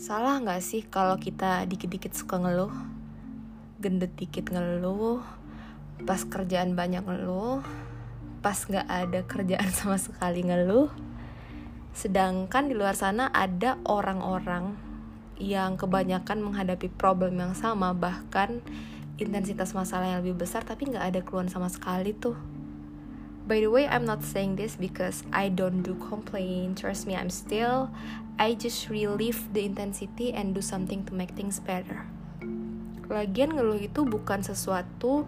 Salah nggak sih kalau kita dikit-dikit suka ngeluh? Gendut dikit ngeluh, pas kerjaan banyak ngeluh, pas nggak ada kerjaan sama sekali ngeluh. Sedangkan di luar sana ada orang-orang yang kebanyakan menghadapi problem yang sama, bahkan intensitas masalah yang lebih besar tapi nggak ada keluhan sama sekali tuh. By the way, I'm not saying this because I don't do complain. Trust me, I'm still. I just relieve the intensity and do something to make things better. Lagian ngeluh itu bukan sesuatu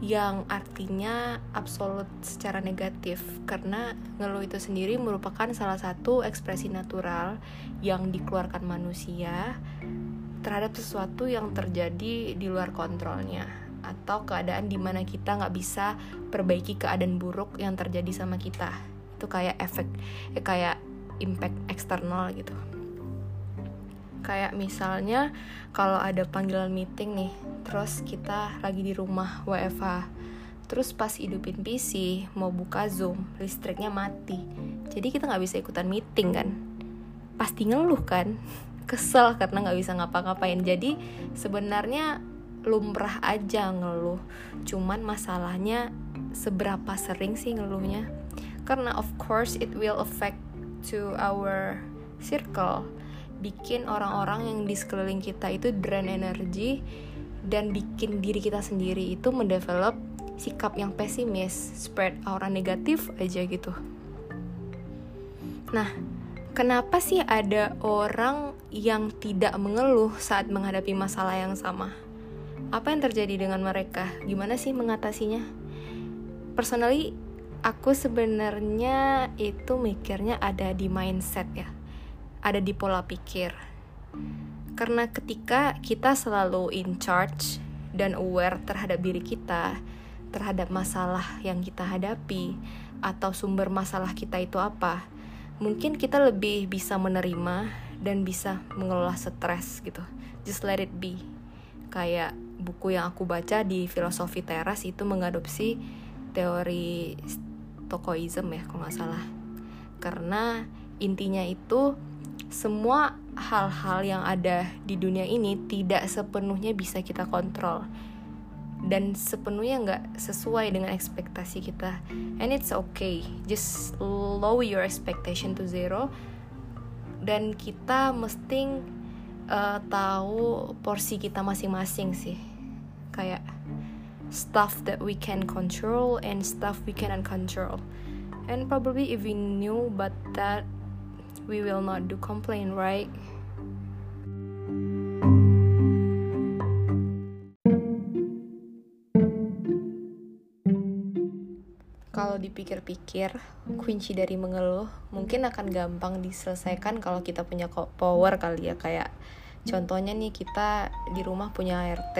yang artinya absolut secara negatif karena ngeluh itu sendiri merupakan salah satu ekspresi natural yang dikeluarkan manusia terhadap sesuatu yang terjadi di luar kontrolnya atau keadaan di mana kita nggak bisa perbaiki keadaan buruk yang terjadi sama kita. Itu kayak efek eh, kayak impact eksternal gitu. Kayak misalnya kalau ada panggilan meeting nih terus kita lagi di rumah WFH terus pas hidupin PC mau buka Zoom listriknya mati. Jadi kita nggak bisa ikutan meeting kan? Pasti ngeluh kan? Kesel karena nggak bisa ngapa-ngapain. Jadi sebenarnya lumrah aja ngeluh cuman masalahnya seberapa sering sih ngeluhnya karena of course it will affect to our circle bikin orang-orang yang di sekeliling kita itu drain energi dan bikin diri kita sendiri itu mendevelop sikap yang pesimis, spread aura negatif aja gitu. Nah, kenapa sih ada orang yang tidak mengeluh saat menghadapi masalah yang sama? Apa yang terjadi dengan mereka? Gimana sih mengatasinya? Personally aku sebenarnya itu mikirnya ada di mindset ya. Ada di pola pikir. Karena ketika kita selalu in charge dan aware terhadap diri kita terhadap masalah yang kita hadapi atau sumber masalah kita itu apa mungkin kita lebih bisa menerima dan bisa mengelola stres gitu. Just let it be. Kayak buku yang aku baca di filosofi teras itu mengadopsi teori Stokoism ya kalau nggak salah. Karena intinya itu semua hal-hal yang ada di dunia ini tidak sepenuhnya bisa kita kontrol. Dan sepenuhnya nggak sesuai dengan ekspektasi kita. And it's okay. Just lower your expectation to zero. Dan kita mesti uh, tahu porsi kita masing-masing sih kayak stuff that we can control and stuff we cannot control. And probably if we knew but that we will not do complain right? Kalau dipikir-pikir kunci dari mengeluh mungkin akan gampang diselesaikan kalau kita punya power kali ya. Kayak contohnya nih kita di rumah punya ART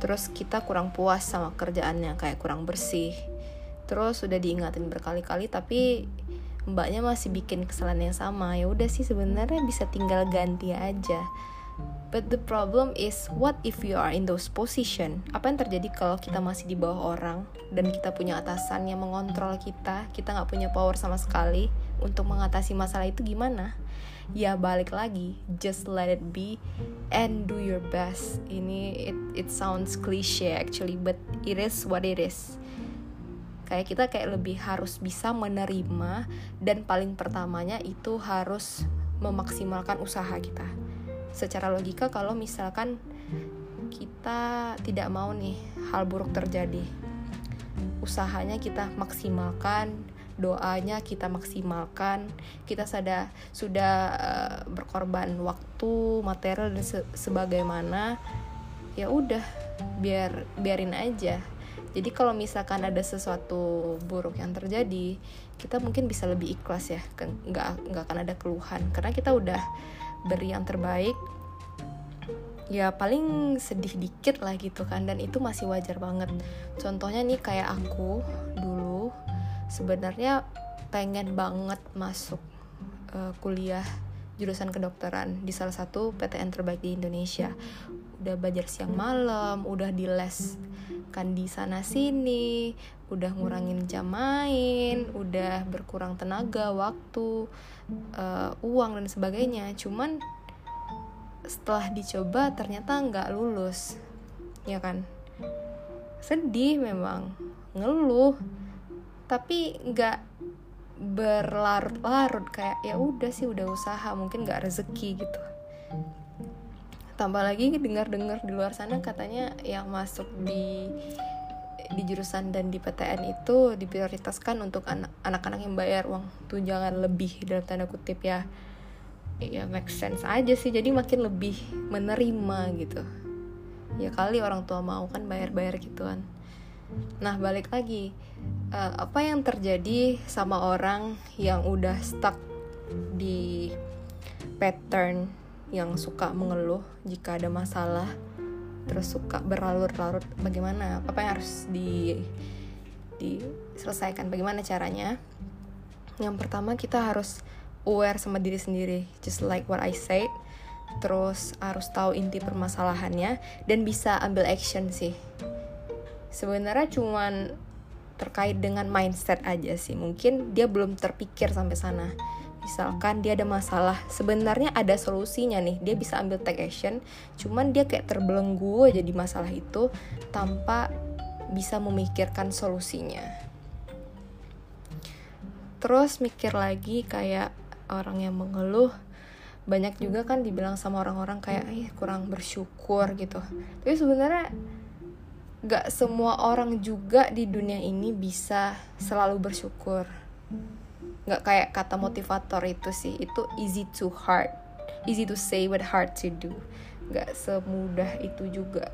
terus kita kurang puas sama kerjaannya kayak kurang bersih. Terus sudah diingatin berkali-kali tapi mbaknya masih bikin kesalahan yang sama. Ya udah sih sebenarnya bisa tinggal ganti aja. But the problem is, what if you are in those position? Apa yang terjadi kalau kita masih di bawah orang dan kita punya atasan yang mengontrol kita, kita nggak punya power sama sekali untuk mengatasi masalah itu gimana? ya balik lagi. Just let it be and do your best. Ini it it sounds cliche actually but it is what it is. Kayak kita kayak lebih harus bisa menerima dan paling pertamanya itu harus memaksimalkan usaha kita. Secara logika kalau misalkan kita tidak mau nih hal buruk terjadi usahanya kita maksimalkan doanya kita maksimalkan kita sada, sudah uh, berkorban waktu material dan se sebagaimana ya udah biar biarin aja. Jadi kalau misalkan ada sesuatu buruk yang terjadi kita mungkin bisa lebih ikhlas ya nggak nggak akan ada keluhan. Karena kita udah beri yang terbaik ya paling sedih dikit lah gitu kan dan itu masih wajar banget. Contohnya nih kayak aku dulu sebenarnya pengen banget masuk uh, kuliah jurusan kedokteran di salah satu PTN terbaik di Indonesia. Udah belajar siang malam udah di les kan di sana sini udah ngurangin jam main udah berkurang tenaga waktu uh, uang dan sebagainya. Cuman setelah dicoba ternyata nggak lulus ya kan? Sedih memang ngeluh tapi nggak berlarut-larut kayak ya udah sih udah usaha mungkin nggak rezeki gitu. Tambah lagi dengar-dengar di luar sana katanya yang masuk di di jurusan dan di PTN itu diprioritaskan untuk anak-anak yang bayar uang tunjangan lebih dalam tanda kutip ya. Ya make sense aja sih jadi makin lebih menerima gitu. Ya kali orang tua mau kan bayar-bayar gituan nah balik lagi. Uh, apa yang terjadi sama orang yang udah stuck di pattern yang suka mengeluh jika ada masalah terus suka berlarut-larut bagaimana? Apa yang harus di diselesaikan? Bagaimana caranya? Yang pertama kita harus aware sama diri sendiri. Just like what I said terus harus tahu inti permasalahannya dan bisa ambil action sih sebenarnya cuman terkait dengan mindset aja sih. Mungkin dia belum terpikir sampai sana. Misalkan dia ada masalah sebenarnya ada solusinya nih. Dia bisa ambil take action cuman dia kayak terbelenggu aja di masalah itu tanpa bisa memikirkan solusinya. Terus mikir lagi kayak orang yang mengeluh. Banyak juga kan dibilang sama orang-orang kayak eh kurang bersyukur gitu. Tapi sebenarnya gak semua orang juga di dunia ini bisa selalu bersyukur. Gak kayak kata motivator itu sih itu easy to hard easy to say but hard to do. Gak semudah itu juga.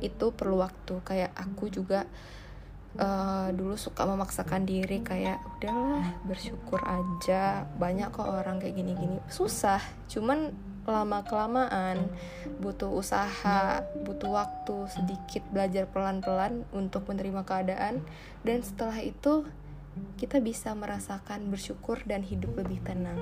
Itu perlu waktu kayak aku juga uh, dulu suka memaksakan diri kayak udahlah bersyukur aja. Banyak kok orang kayak gini-gini. Susah cuman lama kelamaan butuh usaha butuh waktu sedikit belajar pelan-pelan untuk menerima keadaan dan setelah itu kita bisa merasakan bersyukur dan hidup lebih tenang